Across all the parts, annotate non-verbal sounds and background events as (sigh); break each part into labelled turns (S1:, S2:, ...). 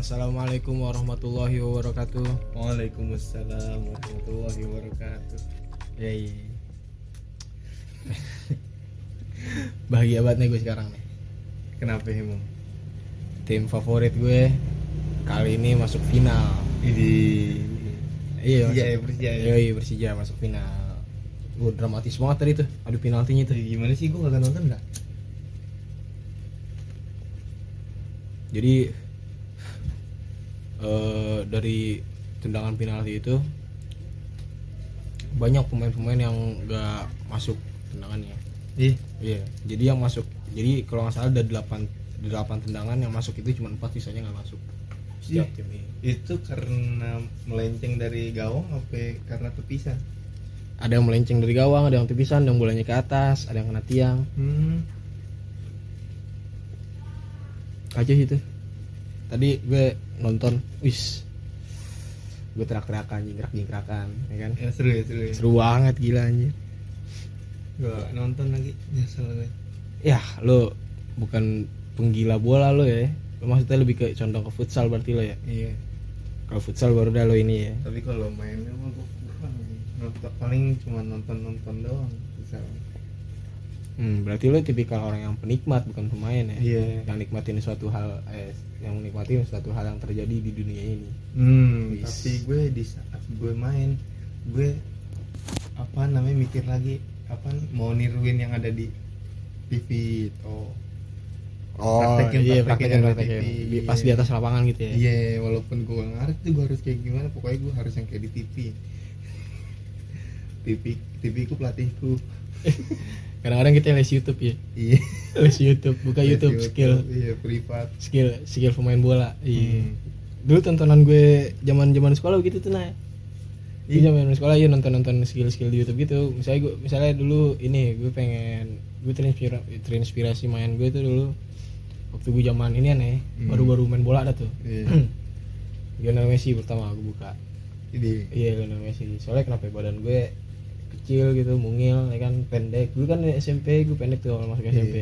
S1: Assalamualaikum warahmatullahi wabarakatuh.
S2: Waalaikumsalam warahmatullahi wabarakatuh.
S1: Ya iya. Bahagia banget nih gue sekarang nih.
S2: Kenapa emang?
S1: Tim favorit gue kali ini masuk final.
S2: Ini
S1: Iya.
S2: Persija ya Persija ya.
S1: Yoi, Persija masuk final. Gue dramatis banget tadi tuh. Adu penaltinya tuh.
S2: Gimana sih gua kagak nonton enggak?
S1: Jadi eh dari tendangan penalti itu banyak pemain-pemain yang gak masuk tendangannya. Iya, jadi yang masuk, jadi kalau nggak salah ada delapan delapan tendangan yang masuk itu cuma empat sisanya nggak masuk. Setiap
S2: Ih.
S1: tim ini.
S2: itu karena melenceng dari gawang apa karena tepisan?
S1: Ada yang melenceng dari gawang, ada yang tepisan, ada yang bolanya ke atas, ada yang kena tiang.
S2: Hmm.
S1: Aja itu. Tadi gue nonton, wis, gue teriak-teriakan, jingkrak-jingkrakan, ya kan?
S2: Ya seru ya seru ya.
S1: Seru banget gila anjir.
S2: Gua nonton lagi nyesel gue.
S1: Ya, lo bukan penggila bola lo ya. Lo maksudnya lebih ke condong ke futsal berarti lo ya.
S2: Iya.
S1: Kalau futsal baru dah lo ini ya.
S2: Tapi kalau mainnya mah gua kurang. Nonton paling cuma nonton-nonton doang. Bisa.
S1: Hmm, berarti lo tipikal orang yang penikmat bukan pemain ya.
S2: Iya.
S1: Yang nikmatin suatu hal eh yang menikmati suatu hal yang terjadi di dunia ini.
S2: Hmm, tapi gue di saat gue main, gue apa namanya mikir lagi apa mau niruin yang ada di TV oh Praktekin,
S1: iya
S2: praktekin
S1: praktekin,
S2: di
S1: Pas di atas lapangan gitu ya.
S2: iya walaupun gue ngerti gue harus kayak gimana pokoknya gue harus yang kayak di TV TV TV ku pelatihku (laughs)
S1: Kadang-kadang kita les YouTube ya.
S2: iya (laughs)
S1: Les YouTube, buka YouTube, skill
S2: iya privat
S1: skill skill pemain bola. Iya.
S2: Hmm.
S1: Dulu tontonan gue zaman-zaman sekolah gitu tuh nah. Iya zaman sekolah ya nonton-nonton skill-skill di YouTube gitu. Misalnya gue misalnya dulu ini gue pengen gue terinspirasi terinspirasi main gue tuh dulu waktu gue zaman ini aneh
S2: Hmm.
S1: baru-baru main bola ada tuh.
S2: iya (clears throat)
S1: Lionel Messi pertama gue buka.
S2: ini
S1: Iya Lionel Messi. Soalnya kenapa ya, badan gue kecil gitu, mungil, ya kan pendek. Dulu kan SMP gue pendek tuh awal masuk
S2: Iya.
S1: SMP.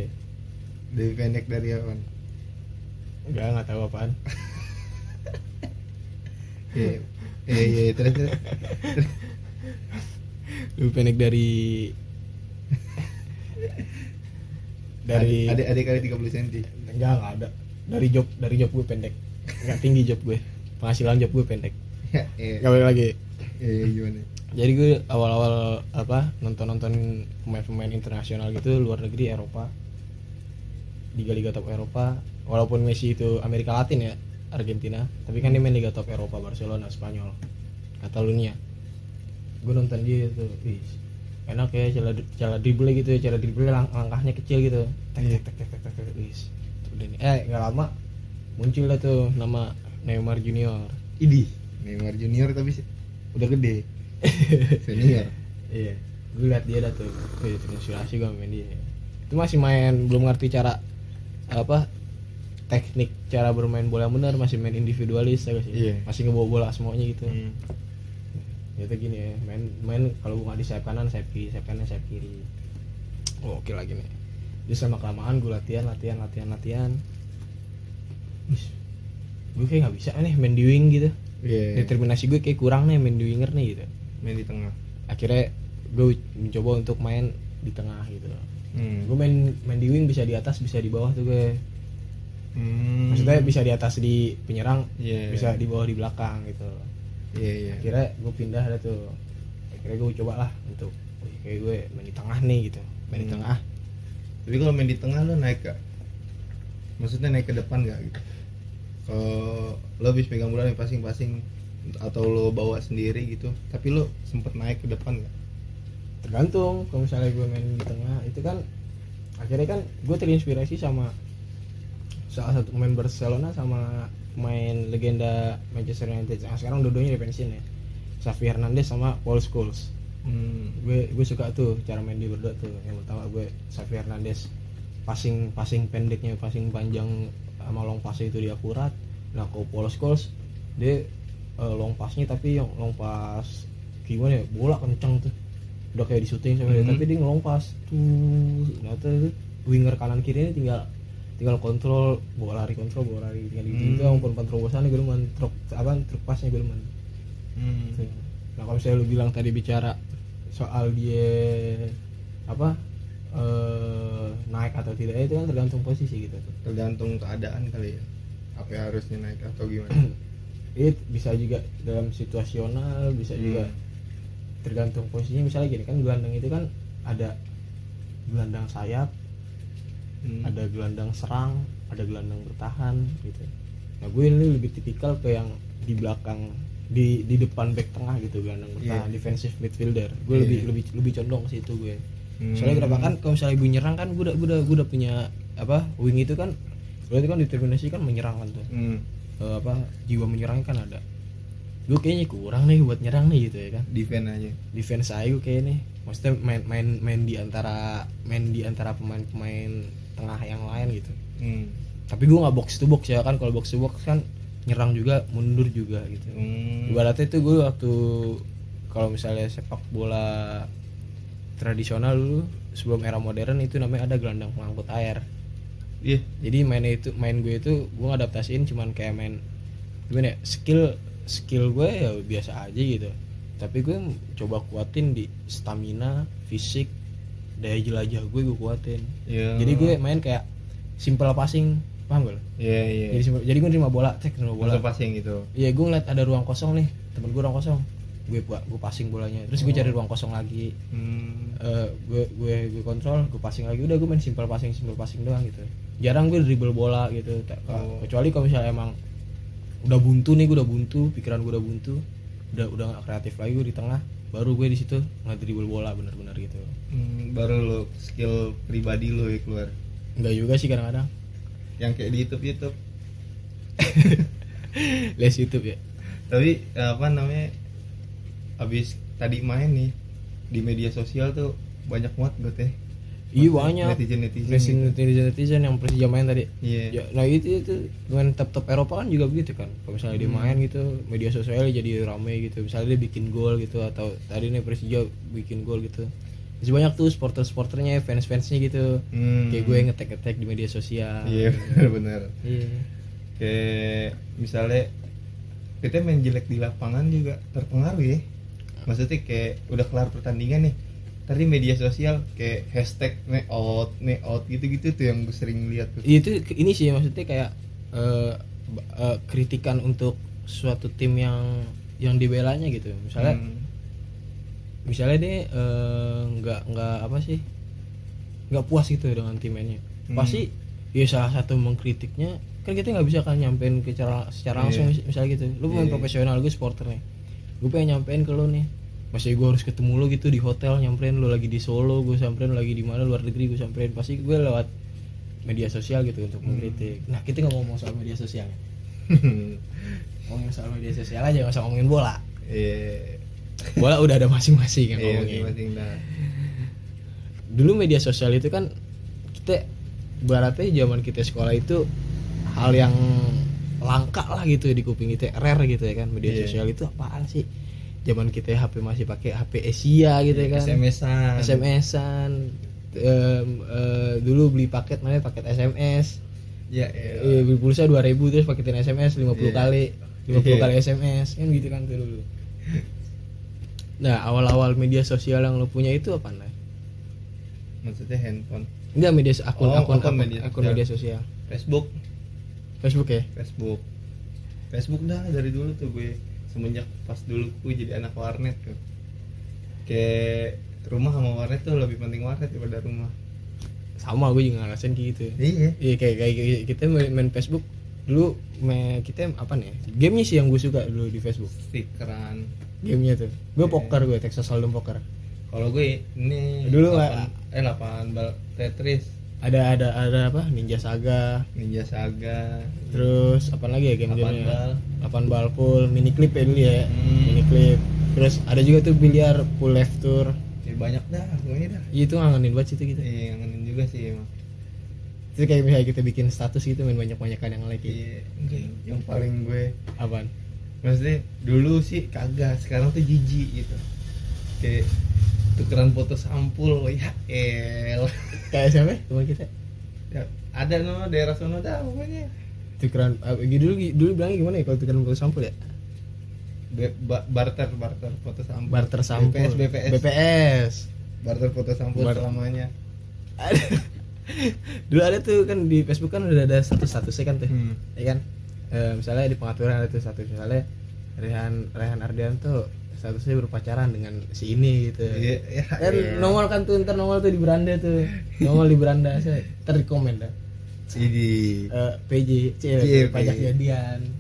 S2: dari pendek dari apa
S1: Enggak, nggak tahu apaan. (laughs)
S2: iya iya iya terus terus
S1: Lebih pendek dari dari
S2: adik adik kali 30 cm
S1: enggak enggak ada. Dari job dari job gue pendek. Enggak tinggi job gue. Penghasilan job gue pendek. (laughs)
S2: ya iya
S1: Enggak balik lagi.
S2: Iya gimana
S1: Jadi gue awal-awal apa nonton-nonton pemain-pemain internasional gitu luar negeri Eropa. Liga-liga top Eropa. Walaupun Messi itu Amerika Latin ya, Argentina, tapi kan dia main Liga top Eropa, Barcelona, Spanyol, Catalunya. Gue nonton dia tuh, wih, enak ya cara cara dribble gitu, cara dribble lang langkahnya kecil gitu. Tek tek tek tek tek, tek, tek, wis. Udah nih. Eh nggak lama muncul lah tuh nama Neymar Junior.
S2: Idi Neymar Junior tapi udah gede (laughs) senior
S1: Iya, gue liat dia dah tuh, wih terinspirasi gue main dia. Itu masih main belum ngerti cara apa teknik cara bermain bola yang benar masih main individualis ya gak sih?
S2: Iya.
S1: Masih ngebawa bola semuanya gitu.
S2: Hmm.
S1: Itu gini ya, main main kalau gue nggak di sayap kanan, sayap kiri, sayap kanan, sayap kiri. Oh, oke lagi nih. Jadi sama kelamaan gue latihan, latihan, latihan, latihan. Wis, gue kayak nggak bisa nih main di wing gitu.
S2: Iya.
S1: Determinasi gue kayak kurang nih main di winger nih gitu.
S2: main di tengah.
S1: Akhirnya gue mencoba untuk main di tengah gitu.
S2: Hmm.
S1: gue main main di wing bisa di atas bisa di bawah tuh gue.
S2: Hmm.
S1: maksudnya bisa di atas di penyerang
S2: Iya.
S1: bisa di bawah di belakang gitu.
S2: Iya iya.
S1: Akhirnya gue pindah ada tuh. Akhirnya gue coba lah untuk "Wih, kayak gue main di tengah nih gitu. Main di
S2: Hmm.
S1: tengah.
S2: Tapi kalau main di tengah lo naik gak maksudnya naik ke depan gak gitu lo habis pegang bola nih passing-passing atau lo bawa sendiri gitu tapi lo sempet naik ke depan gak
S1: tergantung. Kalau misalnya gue main di tengah itu kan akhirnya kan gue terinspirasi sama salah satu pemain Barcelona sama pemain legenda Manchester United. Yang sekarang dua-duanya di pensiun ya. Xavi Hernandez sama Paul Scholes.
S2: Hmm.
S1: gue gue suka tuh cara main dia berdua tuh. Yang pertama gue Xavi Hernandez. Passing passing pendeknya passing panjang sama long pass itu dia akurat nah kalau Paul Scholes dia eh, long passnya tapi yang long pass gimana ya bola kencang tuh. Udah kayak di syuting sama dia
S2: Mhm.
S1: tapi dia ngelong pass. Tuh ternyata itu winger kanan kirinya tinggal tinggal kontrol bawa lari kontrol bawa lari. Tinggal gitu
S2: Hmm.
S1: itu ampun pan terobosan gue lumayan truk apa truk pasnya gue lumayan
S2: Hmm.
S1: Nah kalau misalnya lu bilang tadi bicara soal dia apa eh, naik atau tidak itu kan tergantung posisi gitu tuh.
S2: Tergantung keadaan kali ya apa harusnya naik atau gimana (clears throat)
S1: itu bisa juga dalam situasional bisa juga
S2: Hmm.
S1: tergantung posisinya misalnya gini kan gelandang itu kan ada gelandang sayap
S2: Hmm.
S1: ada gelandang serang ada gelandang bertahan gitu nah gue ini lebih tipikal ke yang di belakang di di depan back tengah gitu gelandang bertahan
S2: Iya.
S1: defensive midfielder gue
S2: Iya,
S1: lebih
S2: iya.
S1: lebih lebih condong ke situ gue
S2: Hmm.
S1: soalnya kenapa kan kalau misalnya gue nyerang kan gue udah gue udah, gue udah punya apa wing itu kan berarti kan determinasi kan menyerang kan tuh.
S2: Hmm.
S1: Eh, apa jiwa menyerang kan ada. Gue kayaknya kurang nih buat nyerang nih gitu ya kan.
S2: Defend aja.
S1: Defense saya gue kayak nih. Maksudnya main main main di antara main di antara pemain-pemain tengah yang lain gitu.
S2: Hmm.
S1: tapi gue nggak box to box ya kan. Kalau box to box kan nyerang juga mundur juga gitu.
S2: Hmm.
S1: ibaratnya itu gue waktu kalau misalnya sepak bola tradisional dulu sebelum era modern itu namanya ada gelandang pengangkut air
S2: iya.
S1: Jadi mainnya itu main gue itu gue ngadaptasiin cuman kayak main gimana ya skill skill gue ya biasa aja gitu. Tapi gue coba kuatin di stamina fisik daya jelajah gue gue kuatin.
S2: Iya.
S1: jadi gue main kayak simple passing paham gak lo?
S2: iya iya.
S1: Jadi simple- jadi gue nerima bola cek nerima bola.
S2: Bola passing gitu.
S1: Iya gue ngeliat ada ruang kosong nih temen gue ruang kosong gue buat gue passing bolanya. Terus gue cari ruang kosong lagi.
S2: Hmm.
S1: Eh, gue gue gue kontrol gue passing lagi. Udah gue main simple passing simple passing doang gitu. Jarang gue dribble bola gitu.
S2: Oh.
S1: kecuali kalau misalnya emang udah buntu nih gue udah buntu pikiran gue udah buntu udah udah gak kreatif lagi gue di tengah baru gue di situ nggak dribble bola bener-bener gitu.
S2: Hmm, baru lo skill pribadi lo ya keluar.
S1: Nggak juga sih kadang-kadang.
S2: Yang kayak di YouTube YouTube (laughs)
S1: les YouTube ya.
S2: Tapi apa namanya habis tadi main nih di media sosial tuh banyak banget gue teh
S1: iya banyak.
S2: netizen netizen
S1: netizen netizen netizen yang Persija main tadi.
S2: Iya.
S1: Ya nah itu itu dengan top top Eropa kan juga begitu kan. Kalau misalnya dia
S2: Hmm.
S1: main gitu media sosialnya jadi rame gitu. Misalnya dia bikin gol gitu atau tadi nih Persija bikin gol gitu. Masih banyak tuh supporter supporternya fans fansnya gitu.
S2: Hmm.
S1: kayak gue ngetek ngetek di media sosial.
S2: Iya (laughs) bener-bener
S1: iya.
S2: Kayak misalnya kita main jelek di lapangan juga terpengaruh ya maksudnya kayak udah kelar pertandingan nih. Tadi media sosial kayak hashtag me out me out gitu-gitu tuh yang gue sering lihat tuh.
S1: Iya, itu ini sih maksudnya kayak ba- eh, kritikan untuk suatu tim yang yang dibelanya gitu. Misalnya
S2: Hmm.
S1: misalnya dia eh, nggak nggak apa sih nggak puas gitu dengan tim mainnya
S2: Hmm.
S1: pasti ya salah satu mengkritiknya kan kita nggak bisa kan nyampein ke cara secara langsung mis- misalnya gitu. Lu pemain
S2: Iya.
S1: profesional gue supporter nih. Gue pengen nyampein ke lu nih masih gue harus ketemu lu gitu di hotel nyamperin lu lagi di Solo gue samperin lu lagi di mana luar negeri gue samperin pasti gue lewat media sosial gitu untuk mengkritik. Nah kita nggak mau ngomong soal media sosial. (laughs) Ngomongin soal media sosial aja nggak usah ngomongin bola.
S2: Iya.
S1: bola udah ada masing-masing yang
S2: Iya,
S1: ngomongin.
S2: masing-masing dah.
S1: dulu media sosial itu kan kita baratnya zaman kita sekolah itu hal yang langka lah gitu di kuping kita. Rare gitu ya kan media
S2: Iya.
S1: sosial itu apaan sih zaman kita HP masih pakai HP Asia gitu ya kan
S2: SMS-an.
S1: SMS-an Em, eh, dulu beli paket namanya paket SMS
S2: Ya,
S1: Eh,
S2: iya.
S1: beli pulsa 2000 terus paketin SMS 50
S2: Iya.
S1: kali 50
S2: Iya.
S1: kali SMS kan gitu kan tuh dulu (laughs) nah awal-awal media sosial yang lo punya itu apa nih
S2: Maksudnya handphone,
S1: Enggak media akun
S2: Oh,
S1: akun
S2: akun
S1: akun,
S2: media
S1: akun media sosial.
S2: Facebook,
S1: Facebook ya?
S2: Facebook. Facebook dah dari dulu tuh gue semenjak pas dulu gue jadi anak warnet tuh. Kayak rumah sama warnet tuh lebih penting warnet daripada rumah.
S1: Sama gue juga ngerasain kayak gitu.
S2: Iya.
S1: Iya kayak kayak kayak kita main, main Facebook dulu me, kita apa nih? Gamenya sih yang gue suka dulu di Facebook.
S2: Stikeran.
S1: Gamenya tuh. Gue
S2: Iya.
S1: poker gue Texas Hold'em poker.
S2: Kalau gue ini
S1: Dulu
S2: lapan- eh 8 bal Tetris,
S1: Ada ada ada apa? Ninja Saga.
S2: Ninja Saga,
S1: Terus apa lagi ya game-gamenya?
S2: Bal.
S1: 8 bal full, mini clip ya dulu ya.
S2: Hmm.
S1: Mini clip. Terus ada juga tuh biliar full left tour.
S2: Ya, banyak dah, pokoknya dah.
S1: Iya, Itu ngangenin banget situ gitu.
S2: Iya, ngangenin juga sih emang.
S1: Itu kayak misalnya kita bikin status gitu main banyak-banyakan yang like
S2: Iya, enggak, yang paling gue
S1: Apaan?
S2: maksudnya dulu sih kagak sekarang tuh jijik gitu kayak tukeran foto sampul ya el
S1: Kayak siapa? Teman kita.
S2: Ya, ada no daerah sono dah pokoknya
S1: tukeran eh, dulu dulu bilangnya gimana ya kalau tukeran foto sampul ya?
S2: Be- ba- barter barter foto sampul.
S1: Barter sampul.
S2: BPS BPS
S1: BPS
S2: barter foto sampul
S1: Bar-
S2: selamanya. (laughs)
S1: Dulu ada tuh kan di Facebook kan udah ada status statusnya kan tuh.
S2: Hmm.
S1: ya kan? Eh, misalnya di pengaturan ada tuh status misalnya Rehan Rehan Ardian tuh statusnya berpacaran dengan si ini gitu.
S2: Iya, ya,
S1: kan
S2: iya.
S1: nongol kan tuh ntar nongol tuh di beranda tuh. (laughs) Nongol di beranda saya ntar di komen dah
S2: Idi.
S1: Eh, PJ cewek pajak jadian (laughs)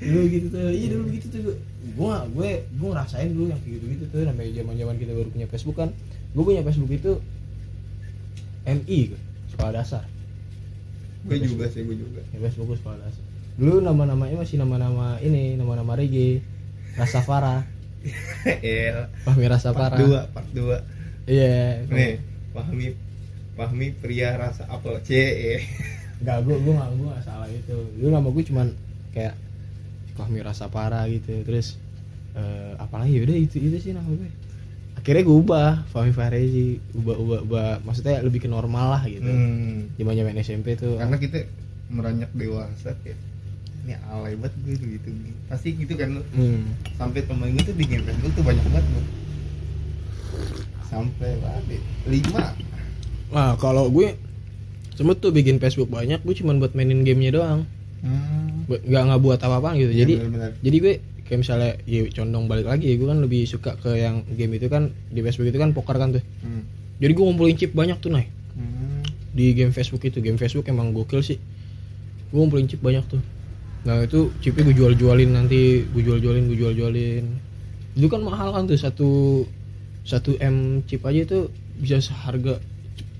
S1: dulu gitu tuh iya dulu gitu tuh. Gue gue gue ngerasain dulu yang gitu gitu tuh namanya zaman zaman kita baru punya Facebook kan. Gue punya Facebook itu MI sekolah dasar.
S2: Gue juga sih gue juga.
S1: Ya Facebook gue sekolah dasar. Dulu nama namanya masih nama nama ini nama nama reggae Rasafara (laughs)
S2: Iya.
S1: Fahmi
S2: part
S1: Rasafara
S2: dua part dua.
S1: Iya.
S2: Nih Fahmi Fahmi pria rasa apel C.
S1: Enggak, gue gue nggak gue nggak salah itu. Dulu nama gue cuman kayak Fahmi Rasapara gitu. Terus eh apalagi udah itu itu sih nama gue. Akhirnya gue ubah Fahmi Fahrezi, ubah ubah ubah maksudnya lebih ke normal lah gitu.
S2: Hmm.
S1: Zaman zaman SMP tuh.
S2: karena kita meranjak dewasa kayak ini alay banget gue gitu pasti gitu kan.
S1: Hmm.
S2: sampai temen gue tuh bikin Facebook tuh banyak banget lu. sampai banget lima
S1: Nah kalau gue sempet tuh bikin Facebook banyak, gue cuman buat mainin gamenya doang.
S2: hmm.
S1: Buat- Nggak nggak buat apa-apa gitu.
S2: Iya,
S1: Jadi
S2: bener-bener.
S1: jadi gue kayak misalnya ya condong balik lagi gue kan lebih suka ke yang game itu kan di Facebook itu kan poker kan tuh
S2: Hmm.
S1: jadi gue ngumpulin chip banyak tuh naik
S2: Hmm.
S1: di game Facebook itu game Facebook emang gokil sih gue ngumpulin chip banyak tuh nah itu chipnya gue jual jualin nanti gue jual jualin gue jual jualin itu kan mahal kan tuh satu satu m chip aja itu bisa seharga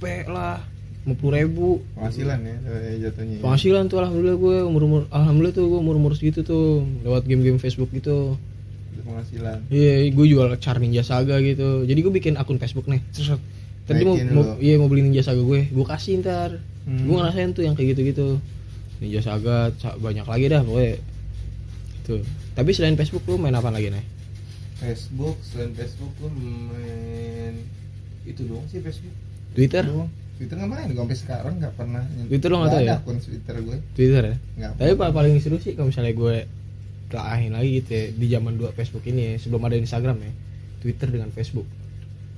S1: cepet lah 50 ribu
S2: penghasilan ya eh, jatuhnya ya.
S1: penghasilan tuh alhamdulillah gue umur umur alhamdulillah tuh gue umur umur segitu tuh lewat game game Facebook gitu
S2: Itu penghasilan
S1: Iya, gue jual Char Ninja Saga gitu. Jadi gue bikin akun Facebook nih. Terus tadi mau, mau iya mau beli Ninja Saga gue, gue kasih ntar.
S2: Hmm.
S1: Gue ngerasain tuh yang kayak gitu-gitu. Ninja Saga banyak lagi dah pokoknya. Tuh. Tapi selain Facebook lu main apa lagi nih?
S2: Facebook selain Facebook gue main itu doang sih Facebook
S1: Twitter?
S2: Twitter nggak main gue sampai sekarang nggak pernah
S1: Twitter lo nggak tahu ya?
S2: akun Twitter gue
S1: Twitter ya.
S2: nggak
S1: Tapi pa- paling seru sih kalau misalnya gue telahin lagi gitu ya di zaman dua Facebook ini ya, sebelum ada Instagram ya. Twitter dengan Facebook.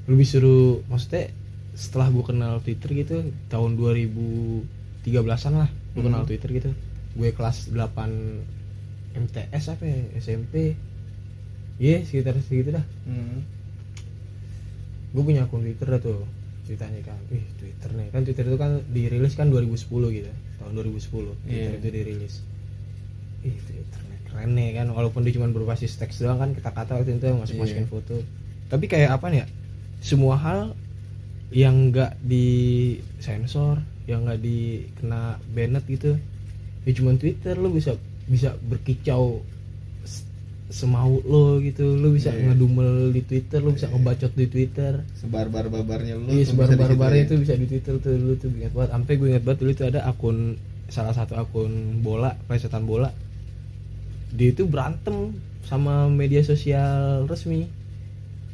S1: Lebih seru maksudnya setelah gue kenal Twitter gitu tahun 2013-an lah gue kenal
S2: Hmm.
S1: Twitter gitu. Gue kelas 8 MTS apa ya? SMP. Iya, sekitar segitu dah.
S2: Hmm.
S1: Gue punya akun Twitter dah tuh. Ceritanya kan, ih Twitter nih. Kan Twitter itu kan dirilis kan 2010 gitu. Tahun 2010 Twitter
S2: Iya.
S1: itu dirilis. Ih Twitter nih keren nih kan walaupun dia cuma berbasis teks doang kan kata-kata waktu itu masuk masukin
S2: Iya.
S1: foto. Tapi kayak apa nih ya? Semua hal yang nggak di sensor, yang nggak dikena banned gitu. Ya cuma Twitter lo bisa bisa berkicau semau lo gitu lo bisa
S2: Iya.
S1: ngedumel di Twitter lo bisa
S2: Iya.
S1: ngebacot di Twitter
S2: sebar-bar babarnya lu
S1: Iya
S2: tuh
S1: sebar
S2: bisa di situ
S1: barbar
S2: ya.
S1: itu bisa di Twitter tuh dulu tuh ingat banget. Sampai gue ingat banget dulu itu ada akun salah satu akun bola, plesetan bola. Dia itu berantem sama media sosial resmi.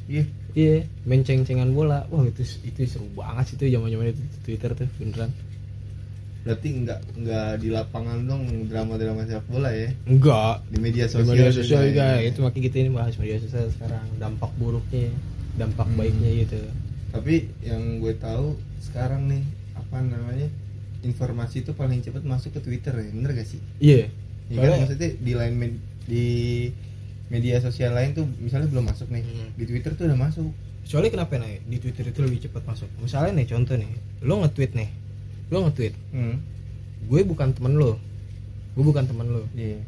S2: Iya.
S1: Iya, main ceng-cengan bola. Wah, itu itu seru banget sih itu zaman-zaman itu Twitter tuh beneran.
S2: Berarti nggak nggak di lapangan dong drama-drama sepak bola ya
S1: Enggak.
S2: di media
S1: Di
S2: sosial
S1: media sosial
S2: juga
S1: juga
S2: ya.
S1: itu makanya kita ini bahas media sosial sekarang dampak buruknya, dampak
S2: Hmm.
S1: baiknya gitu.
S2: tapi yang gue tahu sekarang nih apa namanya informasi itu paling cepat masuk ke Twitter ya bener gak sih
S1: Iya.
S2: ya kan maksudnya di lain med- di media sosial lain tuh misalnya belum masuk nih
S1: Hmm.
S2: di Twitter tuh udah masuk
S1: Soalnya kenapa nih di Twitter itu lebih cepat masuk? Misalnya nih contoh nih, lo nge-tweet nih, lo nge-tweet,
S2: hmm.
S1: gue bukan temen lo, gue bukan temen lo,
S2: iya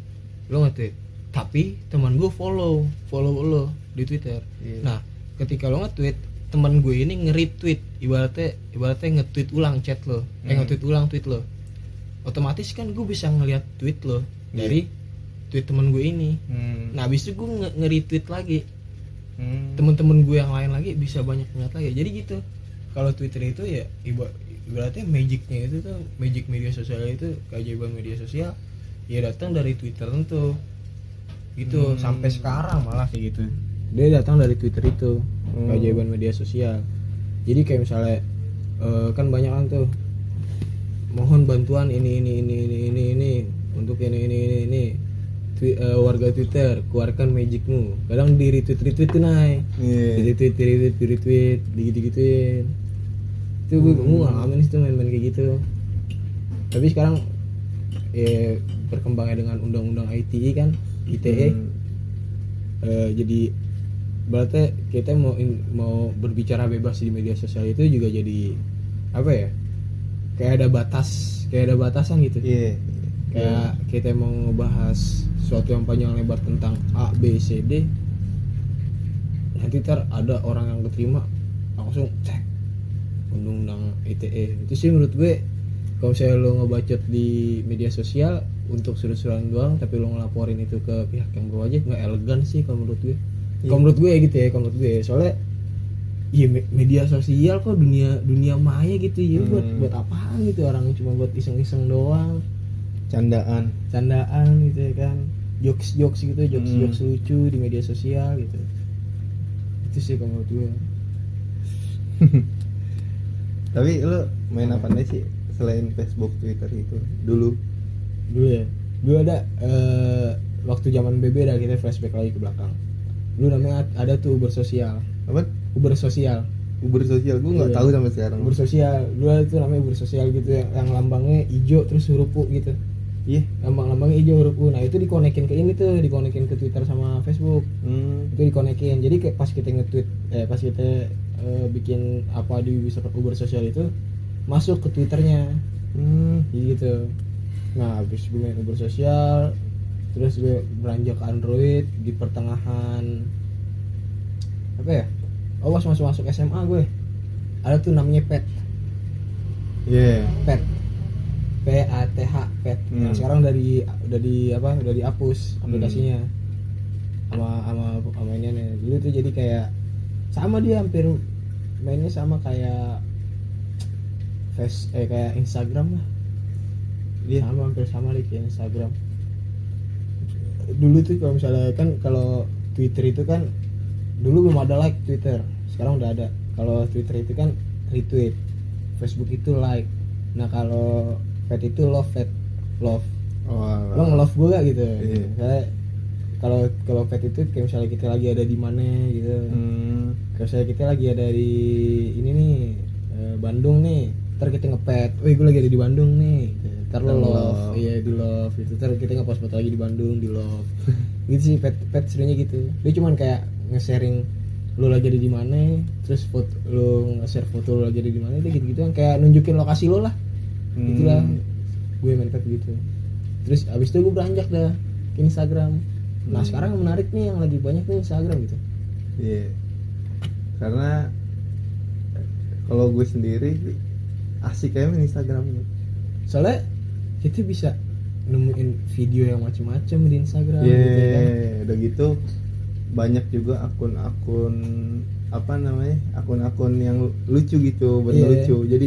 S1: lo nge-tweet, tapi teman gue follow, follow lo di Twitter.
S2: Iya.
S1: Nah, ketika lo nge-tweet, teman gue ini nge-retweet, ibaratnya ibaratnya nge-tweet ulang chat lo, eh
S2: Hmm.
S1: nge-tweet ulang tweet lo, otomatis kan gue bisa ngeliat tweet lo
S2: Iya.
S1: dari tweet teman gue ini.
S2: Hmm.
S1: Nah, habis itu gue nge- nge-retweet lagi,
S2: Hmm.
S1: temen-temen gue yang lain lagi bisa banyak ngeliat lagi jadi gitu kalau Twitter itu ya iba ibaratnya magicnya itu tuh magic media sosial itu keajaiban media sosial ya datang dari Twitter tentu gitu
S2: Hmm.
S1: sampai sekarang malah kayak gitu. Dia datang dari Twitter itu
S2: Hmm.
S1: keajaiban media sosial. Jadi kayak misalnya eh, kan banyak kan tuh bantuan ini ini ini ini ini ini untuk ini ini ini ini. Twi- eh, warga Twitter keluarkan magicmu. Kadang di retweet retweet tuh naik
S2: Iya.
S1: di retweet di retweet di retweet digit gituin itu gue gue ngalamin sih tuh main-main kayak gitu. Tapi sekarang ya berkembangnya dengan undang-undang ITE kan ITE
S2: Hmm.
S1: Eh, jadi berarti kita mau in- mau berbicara bebas di media sosial itu juga jadi apa ya kayak ada batas kayak ada batasan gitu.
S2: Iya.
S1: kayak kita mau ngebahas sesuatu yang panjang lebar tentang A B C D. Nanti ntar ada orang yang keterima langsung cek undang-undang ITE itu sih menurut gue kalau misalnya lo ngebacot di media sosial untuk seru-seruan doang tapi lo ngelaporin itu ke pihak yang berwajib nggak elegan sih kalau menurut gue. Kalau menurut gue gitu ya kalau menurut gue. Soalnya Iya me- media sosial kok dunia dunia maya gitu ya buat
S2: Hmm.
S1: buat apaan gitu orang cuma buat iseng-iseng doang.
S2: Candaan.
S1: candaan gitu ya kan. Jokes jokes gitu jokes
S2: Hmm.
S1: jokes lucu di media sosial gitu. Itu sih kalau menurut gue (laughs)
S2: Tapi lu main apa nih sih selain Facebook, Twitter itu dulu?
S1: dulu ya dulu ada eh, waktu zaman BB dah kita flashback lagi ke belakang dulu namanya ada tuh Uber sosial
S2: Apa?
S1: Uber sosial
S2: Uber sosial. Gue nggak
S1: Iya.
S2: tahu sampai sekarang.
S1: Uber sosial dulu itu namanya Uber sosial gitu yang, yang lambangnya hijau terus huruf U gitu
S2: Iya.
S1: lambang-lambangnya hijau huruf U nah itu dikonekin ke ini tuh dikonekin ke Twitter sama Facebook
S2: Hmm.
S1: itu dikonekin jadi kayak pas kita nge-tweet eh pas kita eh, bikin apa di Uber sosial itu masuk ke twitternya.
S2: Hmm.
S1: gitu. Nah habis gue main Uber sosial terus gue beranjak ke Android di pertengahan apa ya? Oh pas masuk masuk SMA gue ada tuh namanya pet.
S2: Iya.
S1: pet. P A T H pet.
S2: Hmm.
S1: yang sekarang udah di apa? Udah dihapus aplikasinya. Sama sama sama ini nih. Dulu tuh jadi kayak sama dia hampir mainnya sama kayak face eh kayak Instagram lah.
S2: Iya.
S1: sama hampir sama deh kayak Instagram. Dulu tuh kalau misalnya kan kalau Twitter itu kan dulu belum ada like Twitter. Sekarang udah ada. Kalau Twitter itu kan retweet. Facebook itu like. Nah kalau pet itu love pet love.
S2: Oh,
S1: lo nge-love gue gak gitu?
S2: Iya.
S1: Kayak kalau kalau pet itu kayak misalnya kita lagi ada di mana gitu.
S2: Hmm.
S1: kalau misalnya kita lagi ada di ini nih eh, Bandung nih ntar kita ngepet wih gue lagi ada di Bandung nih. Ntar lo love. iya di love itu ntar kita ngepost foto lagi di Bandung di love. (laughs) Gitu sih pet pet seringnya gitu. Dia cuman kayak nge-sharing lo lagi ada di mana terus foto lo nge-share foto lo lagi ada di mana itu gitu gitu kan kayak nunjukin lokasi lo lah.
S2: Hmm.
S1: itulah gue main pet gitu. Terus abis itu gue beranjak dah ke Instagram nah
S2: Hmm.
S1: sekarang yang menarik nih yang lagi banyak nih Instagram gitu
S2: Iya. Karena kalau gue sendiri asik kayak main Instagram
S1: soalnya kita bisa nemuin video yang macem-macem di Instagram
S2: Iya,
S1: gitu ya kan
S2: udah gitu banyak juga akun-akun apa namanya? Akun-akun yang lucu gitu, bener
S1: Iya.
S2: lucu. Jadi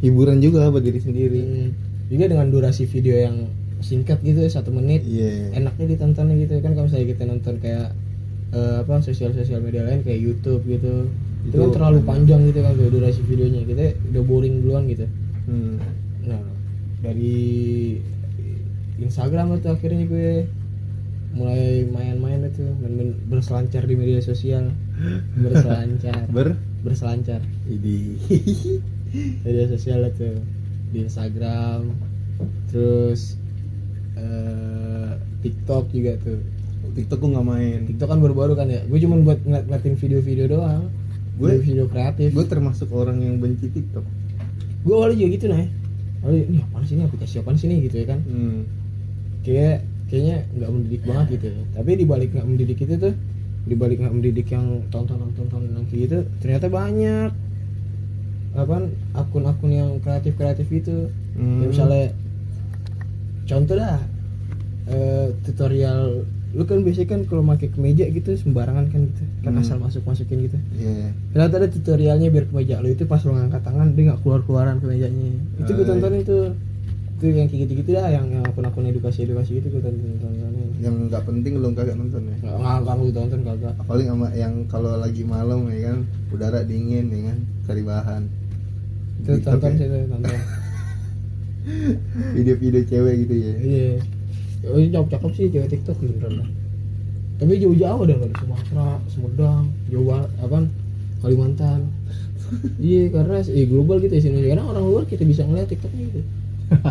S2: hiburan juga buat diri sendiri.
S1: Hmm, juga dengan durasi video yang singkat gitu satu menit.
S2: Iya.
S1: enaknya ditonton gitu kan kalau misalnya kita nonton kayak eh, apa sosial-sosial media lain kayak YouTube gitu. Itu,
S2: Itu
S1: kan terlalu panjang gitu kan tuh durasi videonya. Kita udah boring duluan gitu.
S2: Hmm.
S1: nah dari Instagram itu akhirnya gue mulai main-main itu main-main berselancar di media sosial. (laughs) Berselancar.
S2: Ber?
S1: Berselancar.
S2: Idi. (laughs)
S1: media sosial itu di Instagram. Terus eh, TikTok juga tuh.
S2: TikTok gue nggak main.
S1: TikTok kan baru-baru kan ya? Gue cuma buat ngeliat ngeliatin video-video doang.
S2: Gue-
S1: video, video kreatif.
S2: Gue termasuk orang yang benci TikTok.
S1: gue awalnya juga gitu nih awalnya ini apaan sih ini? Aplikasi apaan sih ini? Gitu ya kan.
S2: Hmm.
S1: kayak kayaknya nggak mendidik banget gitu ya. Tapi di balik nggak mendidik itu tuh di balik nggak mendidik yang tontonan tontonan kayak gitu ternyata banyak apa akun-akun yang kreatif kreatif itu
S2: Hmm.
S1: Kayak misalnya contoh dah eh, tutorial lu kan biasanya kan kalau pakai kemeja gitu sembarangan kan gitu kan
S2: Hmm.
S1: asal masuk masukin gitu
S2: Iya.
S1: ternyata ada tutorialnya biar kemeja lu itu pas lu ngangkat tangan dia nggak keluar keluaran kemejanya itu gue
S2: Ah,
S1: tonton itu itu yang kayak gitu gitu dah yang yang akun-akun edukasi edukasi gitu gue tonton tontonin
S2: Yang nggak penting lu kagak nonton ya.
S1: nggak nggak gue tonton kagak
S2: Paling sama yang kalau lagi malam ya kan, udara dingin ya kan, cari bahan.
S1: itu tonton sih itu tonton (laughs)
S2: video-video cewek gitu ya.
S1: Iya. Oh ini cakep cakep sih cewek tiktok beneran dah tapi jauh-jauh dah dari Sumatera Sumedang Jawa apa Kalimantan. Iya karena eh global gitu ya sini karena orang luar kita bisa ngeliat tiktoknya gitu. (laughs)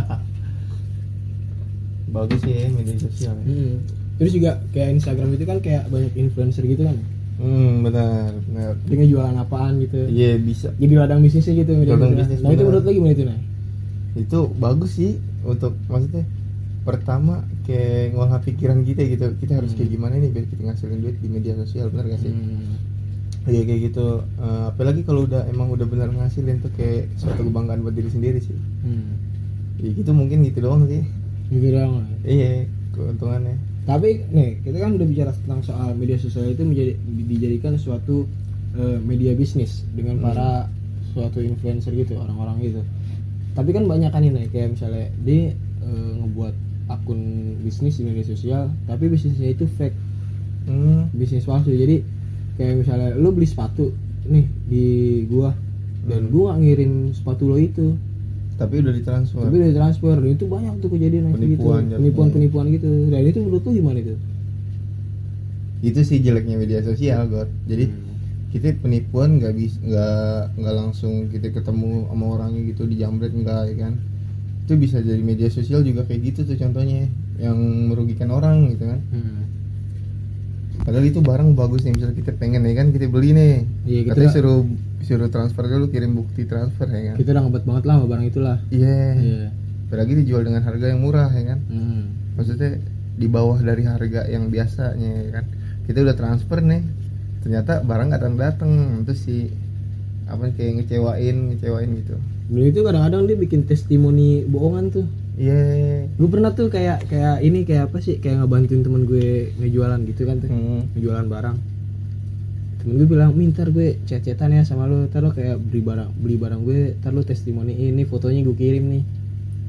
S2: Bagus sih ya media sosial ya.
S1: Hmm. terus juga kayak Instagram itu kan kayak banyak influencer gitu kan?
S2: Hmm benar benar.
S1: Dia ngejualan apaan gitu.
S2: Iya bisa.
S1: Jadi ladang bisnisnya gitu
S2: Ladang bisnis,
S1: nah itu menurut lo gimana itu nah
S2: itu bagus sih untuk maksudnya pertama kayak ngolah pikiran kita gitu kita harus
S1: Hmm.
S2: kayak gimana nih biar kita ngasilin duit di media sosial benar gak sih
S1: Hmm.
S2: Iya kayak gitu Eh, apalagi kalau udah emang udah benar ngasilin tuh kayak suatu kebanggaan buat diri sendiri sih
S1: Hmm.
S2: ya gitu mungkin gitu doang sih
S1: Gitu doang lah.
S2: iya keuntungannya
S1: Tapi nih kita kan udah bicara tentang soal media sosial itu menjadi dijadikan suatu eh, media bisnis dengan
S2: Hmm.
S1: para suatu influencer gitu orang-orang gitu. Tapi kan banyak kan ini kayak misalnya dia eh, ngebuat akun bisnis di media sosial, tapi bisnisnya itu fake,
S2: hmm.
S1: bisnis palsu. Jadi kayak misalnya lu beli sepatu nih di gua dan
S2: Hmm.
S1: gua nggak ngirim sepatu lo itu
S2: tapi udah ditransfer
S1: tapi udah transfer dan itu banyak tuh kejadian gitu
S2: Penipuan jatuhnya.
S1: penipuan penipuan gitu dan itu menurut lu gimana itu
S2: itu sih jeleknya media sosial God jadi
S1: Hmm.
S2: Kita penipuan nggak bisa nggak nggak langsung kita ketemu sama orangnya gitu dijamret enggak ya kan? Itu bisa jadi media sosial juga kayak gitu tuh contohnya yang merugikan orang gitu kan.
S1: Hmm.
S2: padahal itu barang bagus nih misalnya kita pengen ya kan? Kita beli nih.
S1: Iya, kita-
S2: katanya suruh suruh transfer dulu kirim bukti transfer ya kan?
S1: Kita udah ngebat banget lah sama barang itulah.
S2: Iya.
S1: Iya.
S2: Apalagi dijual dengan harga yang murah ya kan?
S1: Hmm.
S2: maksudnya di bawah dari harga yang biasanya ya kan? Kita udah transfer nih ternyata barang nggak datang datang itu sih apa kayak ngecewain ngecewain gitu.
S1: Dulu itu kadang-kadang dia bikin testimoni bohongan tuh.
S2: Iya
S1: gue pernah tuh kayak kayak ini kayak apa sih kayak ngebantuin temen gue ngejualan gitu kan tuh.
S2: Hmm.
S1: ngejualan barang. Temen gue bilang mintar gue chat-chatan ya sama lo ntar lo kayak beli barang beli barang gue ntar lo testimoni ini fotonya gue kirim nih.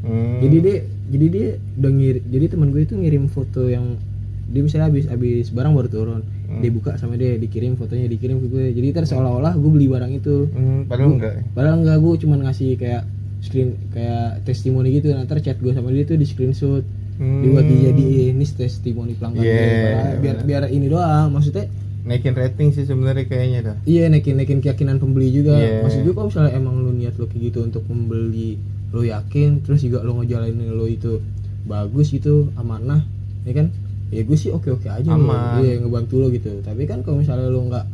S2: Hmm.
S1: jadi dia jadi dia udah ngirim jadi teman gue itu ngirim foto yang dia misalnya habis habis barang baru turun
S2: Hmm.
S1: dia buka sama dia dikirim fotonya dikirim ke gue jadi ntar seolah-olah gue beli barang itu
S2: Hmm, padahal enggak ya?
S1: padahal enggak gue cuman ngasih kayak screen kayak testimoni gitu ntar chat gue sama dia tuh di screenshot
S2: Hmm.
S1: dibuat dijadiin ini testimoni pelanggan gue.
S2: Yeah,
S1: Padahal biar
S2: bener.
S1: biar ini doang maksudnya
S2: naikin rating sih sebenarnya kayaknya dah
S1: iya naikin naikin keyakinan pembeli juga
S2: Yeah.
S1: maksud gue kalau misalnya emang lu niat lo kayak gitu untuk membeli lo yakin terus juga lo ngejalanin lo itu bagus gitu amanah ya kan ya gue sih oke oke aja lo
S2: Aman.
S1: iya ngebantu lo gitu. Tapi kan kalau misalnya lo nggak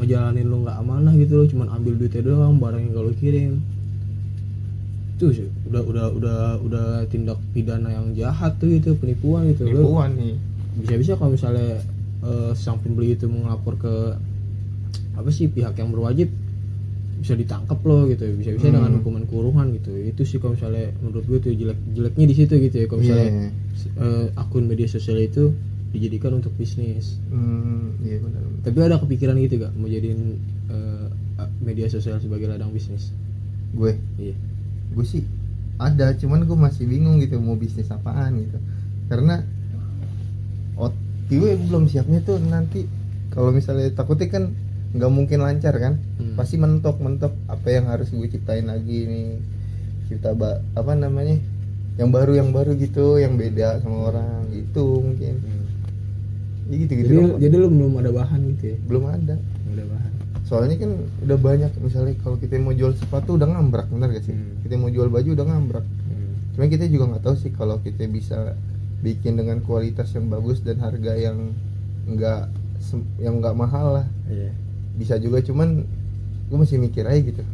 S1: ngejalanin lo nggak amanah gitu lo cuman ambil duitnya doang barang yang gak lo kirim. Itu sih. Udah udah udah udah tindak pidana yang jahat tuh gitu penipuan gitu. Lo
S2: penipuan nih.
S1: bisa-bisa kalau misalnya eh, sang pembeli itu melapor ke apa sih pihak yang berwajib bisa ditangkap loh gitu bisa-bisa
S2: Hmm.
S1: dengan hukuman kurungan gitu itu sih kalau misalnya menurut gue tuh jelek jeleknya di situ gitu ya. Kalau misalnya
S2: Iya.
S1: eh, akun media sosial itu dijadikan untuk bisnis.
S2: Hmm, iya benar
S1: tapi ada kepikiran gitu gak mau jadiin eh, media sosial sebagai ladang bisnis?
S2: Gue?
S1: Iya.
S2: Gue sih ada cuman gue masih bingung gitu mau bisnis apaan gitu. Karena ot gue belum siapnya tuh nanti. Kalau misalnya takutnya kan nggak mungkin lancar kan?
S1: Hmm.
S2: pasti mentok mentok. Apa yang harus gue ciptain lagi nih cipta ba apa namanya? Yang baru yang baru gitu yang beda sama orang. Gitu mungkin. Ya gitu gitu
S1: jadi jadi lu belum ada bahan gitu ya?
S2: Belum ada.
S1: Belum ada bahan.
S2: Soalnya kan udah banyak misalnya kalau kita mau jual sepatu udah ngambrak bener gak sih?
S1: Hmm.
S2: kita mau jual baju udah ngambrak.
S1: Hmm.
S2: Cuma kita juga nggak tahu sih kalau kita bisa bikin dengan kualitas yang bagus dan harga yang nggak sem- yang nggak mahal lah.
S1: iya
S2: Bisa juga cuman gue masih mikir aja gitu.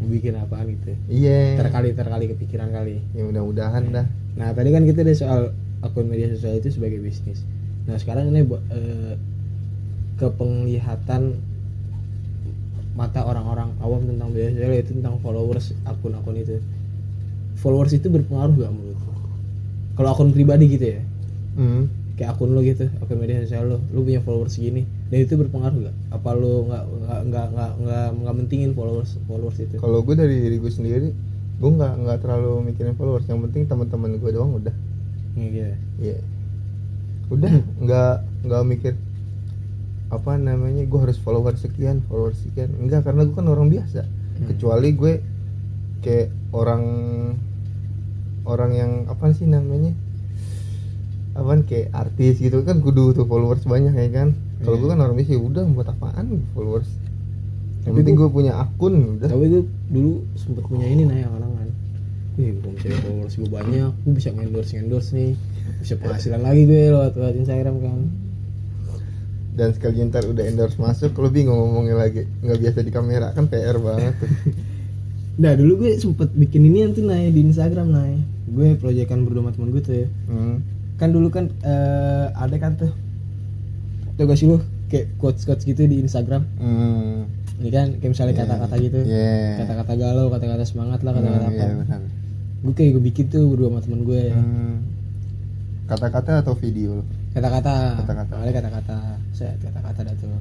S1: bikin apaan gitu ya
S2: Iya.
S1: terkali terkali kepikiran kali
S2: Ya mudah-mudahan dah.
S1: Nah tadi kan kita ada soal akun media sosial itu sebagai bisnis. Nah sekarang ini bu- eh, kepenglihatan mata orang-orang awam tentang media sosial itu tentang followers akun-akun itu. Followers itu berpengaruh gak menurut? Kalau akun pribadi gitu ya,
S2: Hmm.
S1: Kayak akun lo gitu, akun media sosial lo, lo punya followers segini, dan itu berpengaruh gak? Apa lo nggak nggak nggak nggak nggak mentingin followers followers itu?
S2: Kalau gue dari diri gue sendiri, gue nggak nggak terlalu mikirin followers. Yang penting teman-teman gue doang udah.
S1: Iya.
S2: Iya. Udah nggak nggak mikir apa namanya gue harus follower sekian follower sekian enggak karena gue kan orang biasa
S1: Hmm.
S2: kecuali gue kayak orang orang yang apa sih namanya apaan kayak artis gitu kan kudu tuh followers banyak ya kan kalau
S1: Iya.
S2: gue kan orang ya udah buat apaan followers yang
S1: Tapi
S2: penting gue punya akun udah
S1: tapi gue dulu sempet punya ini nah yang angan Wih, kalau misalnya followers gue banyak, gue bisa endorse endorse nih, bisa penghasilan lagi gue lewat lewat Instagram kan.
S2: dan sekali ntar udah endorse masuk lo bingung ngomongnya lagi nggak biasa di kamera kan PR banget tuh (laughs)
S1: Nah dulu gue sempet bikin ini nanti naik di Instagram naik. Gue proyekan berdua sama temen gue tuh ya.
S2: hmm.
S1: Kan dulu kan eh, ada kan tuh, tuh gak sih lu kayak quotes quotes gitu di Instagram.
S2: Hmm.
S1: Ini kan kayak misalnya
S2: Iya,
S1: kata-kata gitu,
S2: iya.
S1: kata-kata galau, kata-kata semangat lah, kata-kata
S2: Hmm,
S1: apa.
S2: benar.
S1: Gue kayak gue bikin tuh berdua sama temen gue.
S2: Hmm. kata-kata atau video
S1: kata-kata
S2: Kata-kata.
S1: kata-kata saya kata-kata dah tuh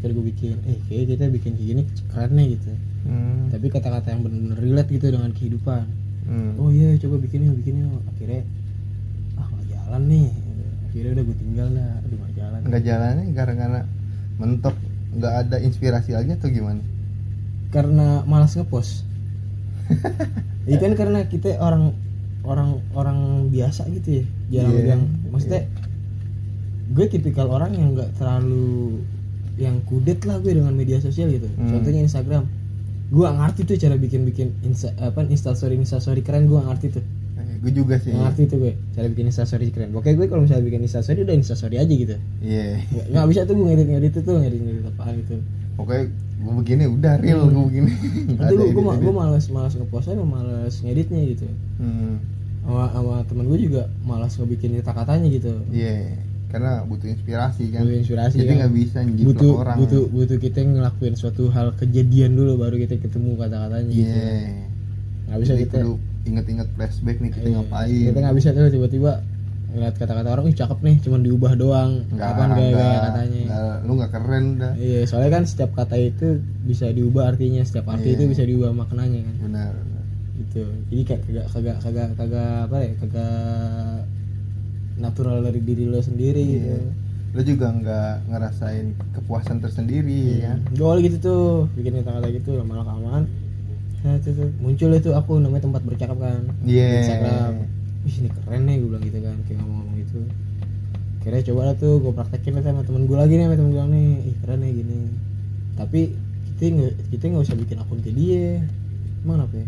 S1: terus gue bikin eh kayak kita bikin kayak gini keren nih gitu
S2: hmm.
S1: tapi kata-kata yang bener-bener relate gitu dengan kehidupan
S2: Hmm.
S1: oh iya coba bikin yuk bikin yuk akhirnya jalan nih. Akhirnya udah gue tinggal dah aduh nggak jalan.
S2: Nggak jalannya gara-gara mentok nggak ada inspirasi lagi atau gimana?
S1: Karena malas ngepost. (laughs) Itu kan karena kita orang orang orang biasa gitu ya jarang
S2: Iya,
S1: yang maksudnya gue tipikal orang yang nggak terlalu yang kudet lah gue dengan media sosial gitu.
S2: Hmm.
S1: contohnya Instagram. Gue gak ngerti tuh cara bikin bikin insta apa instastory instastory keren gue gak ngerti tuh
S2: gue juga sih.
S1: Ngerti tuh gue cara bikin instastory keren. Pokoknya gue kalau misalnya bikin instastory udah instastory aja gitu.
S2: Iya.
S1: Nggak, nggak bisa tuh gue ngedit ngedit itu ngedit ngedit apaan gitu.
S2: Pokoknya gue begini udah real
S1: Hmm.
S2: gue begini (laughs)
S1: nanti gue gue gue malas malas ngepostnya malas ngeditnya gitu.
S2: Hmm.
S1: sama sama temen gue juga malas ngebikin kata-katanya gitu.
S2: Iya karena butuh inspirasi kan.
S1: Butuh inspirasi
S2: jadi
S1: kan.
S2: nggak bisa njiplak
S1: butuh
S2: orang.
S1: butuh butuh kita ngelakuin suatu hal kejadian dulu baru kita ketemu kata-katanya
S2: iya.
S1: Gitu nggak bisa
S2: Jadi
S1: kita
S2: inget-inget flashback nih kita
S1: Iya,
S2: ngapain?
S1: kita nggak bisa tuh tiba-tiba ngeliat kata-kata orang ih cakep nih cuman diubah doang.
S2: Nggak
S1: kapan gaya,
S2: nggak-
S1: gaya katanya
S2: lu nggak keren dah.
S1: Iya soalnya kan setiap kata itu bisa diubah artinya setiap arti
S2: Iya.
S1: itu bisa diubah maknanya kan.
S2: Benar benar.
S1: gitu. Jadi kayak kagak kagak kagak kagak apa ya kagak natural dari diri lo sendiri
S2: Iya.
S1: gitu.
S2: Lu juga nggak ngerasain kepuasan tersendiri ya
S1: Gue awalnya gitu tuh bikin kata-kata gitu lama muncul itu aku namanya tempat bercakap kan.
S2: Iya.
S1: di Instagram wih ini keren nih gue bilang gitu kan kayak ngomong-ngomong gitu. Kira coba lah tuh gue praktekin lah sama temen gue lagi nih sama temen gue nih ih keren nih gini. Tapi kita nggak kita nggak usah bikin akun ke dia. Emang apa ya?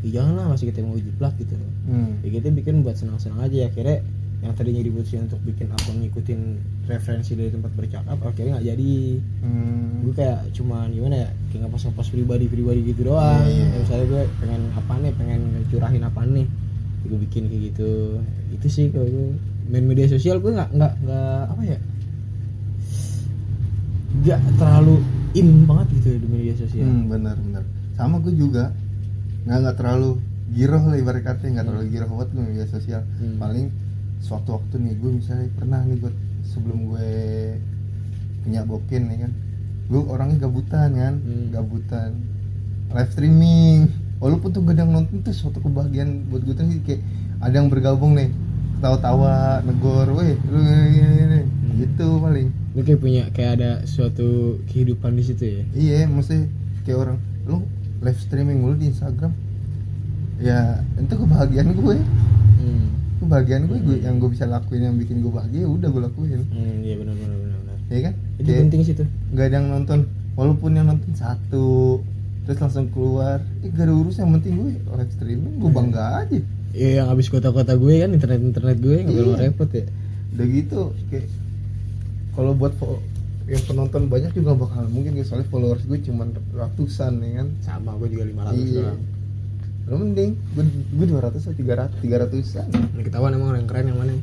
S1: Ya jangan lah masih kita mau jiplak gitu.
S2: Hmm.
S1: ya kita bikin buat senang-senang aja. Akhirnya yang tadinya diputusin untuk bikin akun ngikutin referensi dari tempat bercakap akhirnya nggak jadi.
S2: Hmm.
S1: gue kayak cuman gimana ya kayak ngepost ngepost pribadi pribadi gitu doang.
S2: Iya.
S1: Kayak misalnya gue pengen apa nih pengen curahin apa nih gue bikin kayak gitu. Itu sih kalau gue. Main media sosial gue nggak nggak nggak apa ya nggak terlalu in banget gitu di media sosial.
S2: Hmm, benar benar. Sama gue juga nggak nggak terlalu giroh lah ibarat kata nggak terlalu giroh gue media sosial.
S1: Hmm.
S2: paling suatu waktu nih gue misalnya pernah nih gue sebelum gue punya bokin ya kan gue orangnya gabutan kan
S1: Hmm.
S2: gabutan live streaming walaupun tuh gak ada yang nonton tuh suatu kebahagiaan buat gue tuh kayak ada yang bergabung nih tawa-tawa negor weh lu gini.
S1: Hmm.
S2: gitu paling
S1: lu kayak punya kayak ada suatu kehidupan di situ ya
S2: iya mesti kayak orang lu live streaming mulu di Instagram ya itu kebahagiaan gue
S1: hmm.
S2: Kebahagiaan gue, gue
S1: Hmm.
S2: yang gue bisa lakuin yang bikin gue bahagia udah gue lakuin
S1: hmm iya benar benar benar benar
S2: ya kan
S1: itu
S2: Kayak
S1: penting sih tuh
S2: nggak ada yang nonton walaupun yang nonton satu terus langsung keluar eh gak ada urusan yang penting gue live streaming gue bangga aja
S1: Iya yang habis kota-kota gue kan internet-internet gue nggak perlu
S2: Iya.
S1: repot ya.
S2: udah gitu kayak kalau buat yang penonton banyak juga bakal mungkin ya soalnya followers gue cuma ratusan ya kan
S1: Sama gue juga 500
S2: iya
S1: doang.
S2: Lo mending gue gue dua ratus atau tiga ratus tiga ratusan
S1: Ini ketahuan emang orang keren yang mana?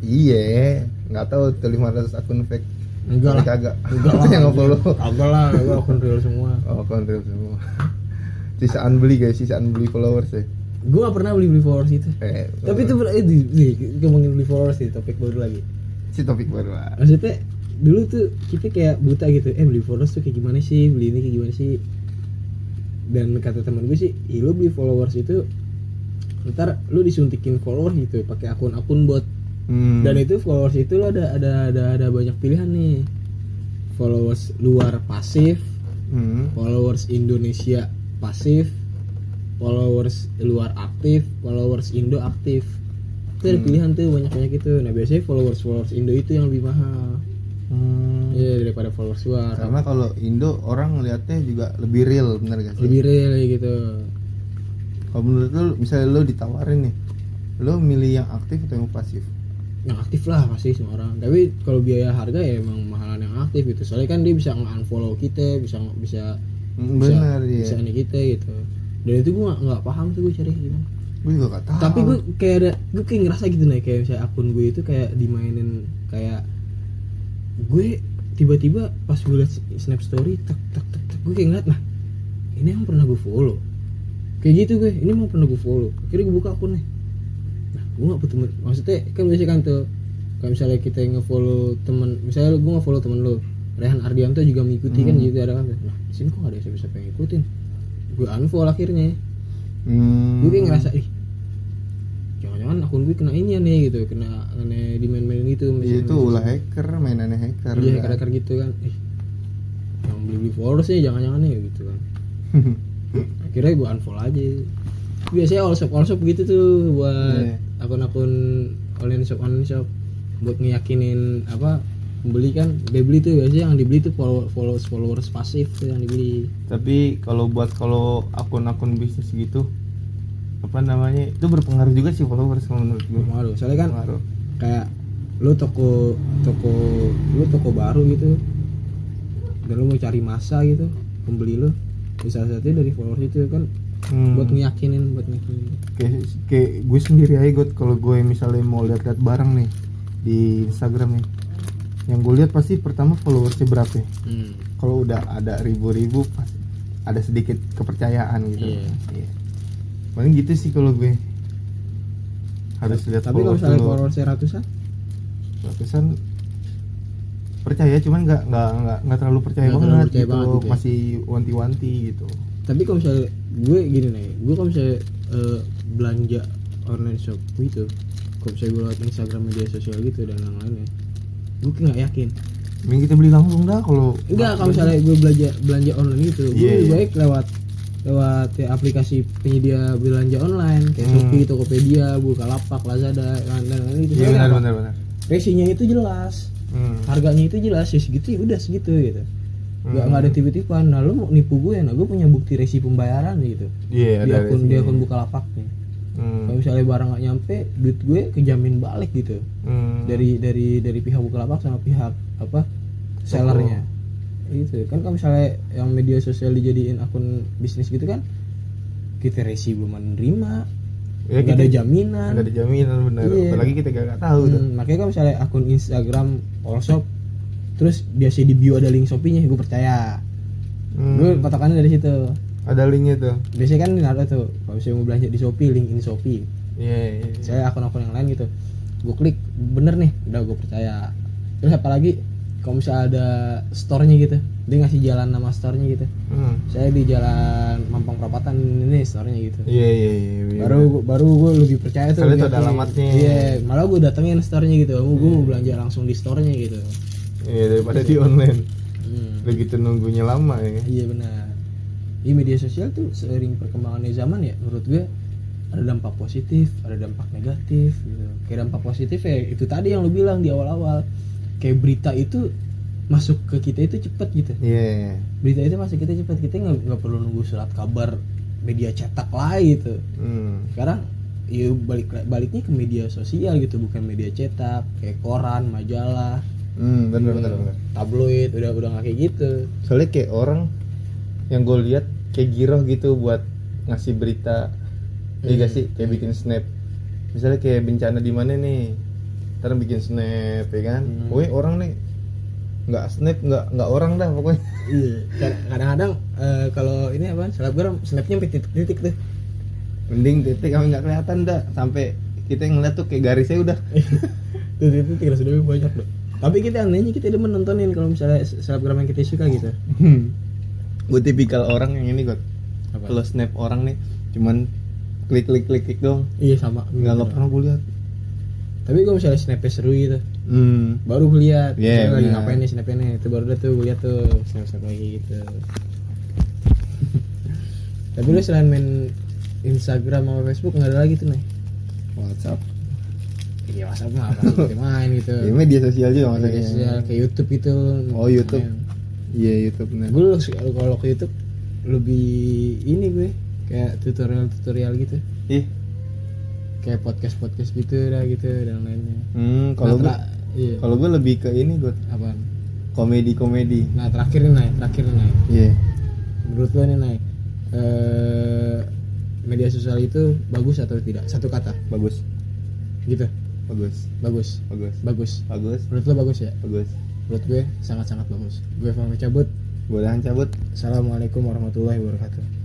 S2: iya nggak tahu tuh lima ratus akun fake
S1: Enggak lah.
S2: kagak
S1: Enggak lah.
S2: yang follow
S1: Kagak lah, gue akun real semua.
S2: oh konten semua sisaan beli guys sisaan beli followers ya
S1: Gue gak pernah beli beli followers itu.
S2: eh
S1: Tapi itu eh, di, di, ngomongin beli followers sih topik baru lagi.
S2: si topik baru lah
S1: Maksudnya dulu tuh kita kayak buta gitu. Eh beli followers tuh kayak gimana sih? Beli ini kayak gimana sih? Dan kata teman gue sih, "Ih, lu beli followers itu ntar lu disuntikin followers gitu pakai akun-akun bot
S2: Hmm.
S1: dan itu followers itu lo ada ada ada ada banyak pilihan nih followers luar pasif
S2: Hmm.
S1: followers Indonesia pasif followers luar aktif followers Indo aktif itu ada
S2: Hmm.
S1: pilihan tuh banyak banyak itu nah biasanya followers followers Indo itu yang lebih mahal
S2: Hmm.
S1: Iya daripada followers luar
S2: karena kalau Indo orang ngeliatnya juga lebih real bener gak sih?
S1: Lebih real gitu.
S2: Kalau menurut lu misalnya lu ditawarin nih lu milih yang aktif atau yang pasif?
S1: Yang aktif lah pasti semua orang. Tapi kalau biaya harga ya emang mahalan yang aktif gitu. Soalnya kan dia bisa nge-unfollow kita bisa bisa
S2: Hmm,
S1: bisa,
S2: bener
S1: bisa ini kita gitu. Dan itu gue nggak nggak paham tuh gue cari gimana.
S2: Gue juga gak tahu.
S1: tapi gue kayak ada gue kayak ngerasa gitu nih kayak misalnya akun gue itu kayak dimainin kayak gue tiba-tiba pas gue liat snap story tek tek tek tek gue kayak ngeliat nah ini yang pernah gue follow. Kayak gitu gue ini mau pernah gue follow. Akhirnya gue buka akunnya. Nah gue gak temen maksudnya kan biasanya kan tuh kalau misalnya kita nge-follow temen misalnya gue nge-follow temen lo Rehan Ardianto juga mengikuti kan
S2: Hmm.
S1: gitu ada kan nah di sini kok gak ada siapa-siapa yang ngikutin? Gue unfollow akhirnya.
S2: Hmm.
S1: gue kayak ngerasa ih jangan-jangan akun gue kena ini ya nih gitu kena kena di main-main gitu
S2: Iya, itu ulah hacker mainannya hacker
S1: iya
S2: kan.
S1: hacker gitu kan. Ih yang beli beli followers nih jangan-jangan nih gitu kan. (laughs) Akhirnya gue unfollow aja. Biasanya all shop all shop gitu tuh buat
S2: Iya.
S1: akun-akun online shop online shop. Buat ngeyakinin apa pembeli kan dia beli tuh biasanya yang dibeli tuh follow, followers followers pasif tuh yang dibeli.
S2: Tapi kalau buat kalau akun-akun bisnis gitu apa namanya itu berpengaruh juga sih followers menurut gue
S1: Pengaruh. soalnya kan
S2: Berpengaruh.
S1: kayak lu toko toko lu toko baru gitu dan lu mau cari masa gitu pembeli lu di salah satunya dari followers itu kan
S2: Hmm.
S1: buat ngeyakinin buat ngeyakinin
S2: kayak kayak gue sendiri aja gue kalau gue misalnya mau lihat-lihat barang nih di Instagram nih yang gue lihat pasti pertama followersnya berapa ya?
S1: hmm.
S2: kalau udah ada ribu-ribu pasti ada sedikit kepercayaan gitu
S1: Iya.
S2: Iya. Paling gitu sih kalau gue. Harus lihat
S1: tapi kalau misalnya followersnya ratusan?
S2: Ratusan percaya cuman nggak nggak nggak nggak terlalu percaya
S1: Nggak
S2: banget
S1: terlalu percaya
S2: gitu.
S1: banget gitu ya.
S2: masih wanti-wanti gitu.
S1: Tapi kalau misalnya gue gini nih gue kalau misalnya eh, belanja online shop gitu kalau misalnya gue lewat Instagram media sosial gitu dan yang lainnya gue nggak yakin.
S2: Mending kita beli langsung dah kalau
S1: enggak kalau misalnya gue belanja belanja online gitu gue
S2: Iya,
S1: lebih
S2: iya.
S1: baik lewat lewat ya, aplikasi penyedia belanja online kayak
S2: Hmm.
S1: Shopee, Tokopedia, Bukalapak, Lazada dan dan lain gitu.
S2: iya
S1: Soalnya
S2: benar benar benar
S1: Resinya itu jelas,
S2: hmm.
S1: harganya itu jelas, ya segitu ya udah segitu gitu. Nggak
S2: Hmm.
S1: nggak ada tipu-tipuan. Nah lu mau nipu gue, nah gue punya bukti resi pembayaran gitu
S2: iya
S1: di akun di akun Bukalapak nih.
S2: hmm.
S1: Kalau misalnya barang nggak nyampe, duit gue kejamin balik gitu
S2: Hmm.
S1: dari dari dari pihak Bukalapak sama pihak apa sellernya itu kan kalau misalnya yang media sosial dijadiin akun bisnis gitu kan kita resi belum menerima
S2: ya,
S1: nggak ada jaminan.
S2: Nggak ada jaminan benar.
S1: Iya.
S2: apalagi kita gak, gak tahu tuh.
S1: Hmm, makanya kalau misalnya akun Instagram all shop terus biasa di bio ada link Shopee-nya gue percaya.
S2: Hmm.
S1: gue patokannya dari situ.
S2: Ada linknya tuh.
S1: Biasanya kan ada tuh. Kalau misalnya mau belanja di Shopee link in Shopee.
S2: Iya iya, iya.
S1: saya akun-akun yang lain gitu. Gue klik bener nih udah gue percaya. Terus apalagi kalau misalnya ada store-nya gitu dia ngasih jalan nama store-nya gitu.
S2: Hmm.
S1: saya di jalan Mampang Perapatan ini store-nya gitu.
S2: Iya iya iya iya.
S1: baru baru gue lebih percaya tuh
S2: itu ada alamatnya.
S1: iya malah gue datengin store-nya gitu. Gue mau belanja langsung di store-nya gitu.
S2: Iya daripada di online.
S1: Hmm.
S2: begitu nunggunya lama ya.
S1: Iya benar. Di media sosial tuh seiring perkembangannya zaman ya menurut gue ada dampak positif ada dampak negatif gitu. Kayak dampak positif ya itu tadi yang lu bilang di awal-awal kayak berita itu masuk ke kita itu cepet gitu
S2: iya iya.
S1: berita itu masuk kita cepet kita nggak perlu nunggu surat kabar media cetak lah gitu
S2: hmm.
S1: sekarang ya balik baliknya ke media sosial gitu bukan media cetak kayak koran majalah
S2: Hmm, benar
S1: gitu.
S2: benar benar.
S1: tabloid udah udah nggak kayak gitu
S2: Soalnya kayak orang yang gue lihat kayak giroh gitu buat ngasih berita. Iya
S1: Hmm.
S2: gak sih? Kayak bikin snap. Misalnya kayak bencana di mana nih? Ntar bikin snap ya kan?
S1: Hmm.
S2: Pokoknya orang nih nggak snap nggak nggak orang dah pokoknya.
S1: Iya. Kadang-kadang eh, kalau ini apa? Selebgram snapnya sampai titik-titik tuh.
S2: Mending titik kami nggak kelihatan dah sampai kita ngeliat tuh kayak garisnya udah.
S1: Tuh titik sudah banyak loh. Tapi kita anehnya kita demen nontonin kalau misalnya selebgram yang kita suka gitu.
S2: gue tipikal orang yang ini gue kalau snap orang nih cuman klik klik klik klik dong
S1: Iya sama.
S2: nggak pernah gue lihat
S1: Tapi kalau misalnya snapnya seru gitu,
S2: hmm.
S1: baru gue lihat.
S2: Iya,
S1: Misalnya lagi ngapain nih snapnya nih, itu baru dah tuh gue lihat tuh snap snap lagi gitu. (laughs) Tapi lu selain main Instagram sama Facebook nggak ada lagi tuh nih
S2: WhatsApp.
S1: Iya WhatsApp mah apa sih main gitu.
S2: Ya media sosial juga
S1: media
S2: maksudnya
S1: sosial kayak YouTube itu
S2: Oh, YouTube. iya YouTube bener
S1: gue kalau ke YouTube lebih ini gue kayak tutorial tutorial gitu.
S2: Ih
S1: kayak podcast podcast gitu dah gitu dan lainnya
S2: hmm, kalau
S1: Nah,
S2: gue
S1: iya.
S2: kalau gue lebih ke ini gue
S1: apaan?
S2: komedi komedi
S1: nah terakhir nih naik terakhir nih naik
S2: iya.
S1: Menurut lo nih naik eh media sosial itu bagus atau tidak? Satu kata.
S2: Bagus.
S1: Gitu.
S2: Bagus.
S1: Bagus.
S2: Bagus.
S1: Bagus.
S2: Bagus.
S1: Menurut lo bagus ya?
S2: Bagus.
S1: Menurut gue sangat sangat bagus. Gue pamit cabut.
S2: Gue udahan cabut.
S1: Assalamualaikum warahmatullahi wabarakatuh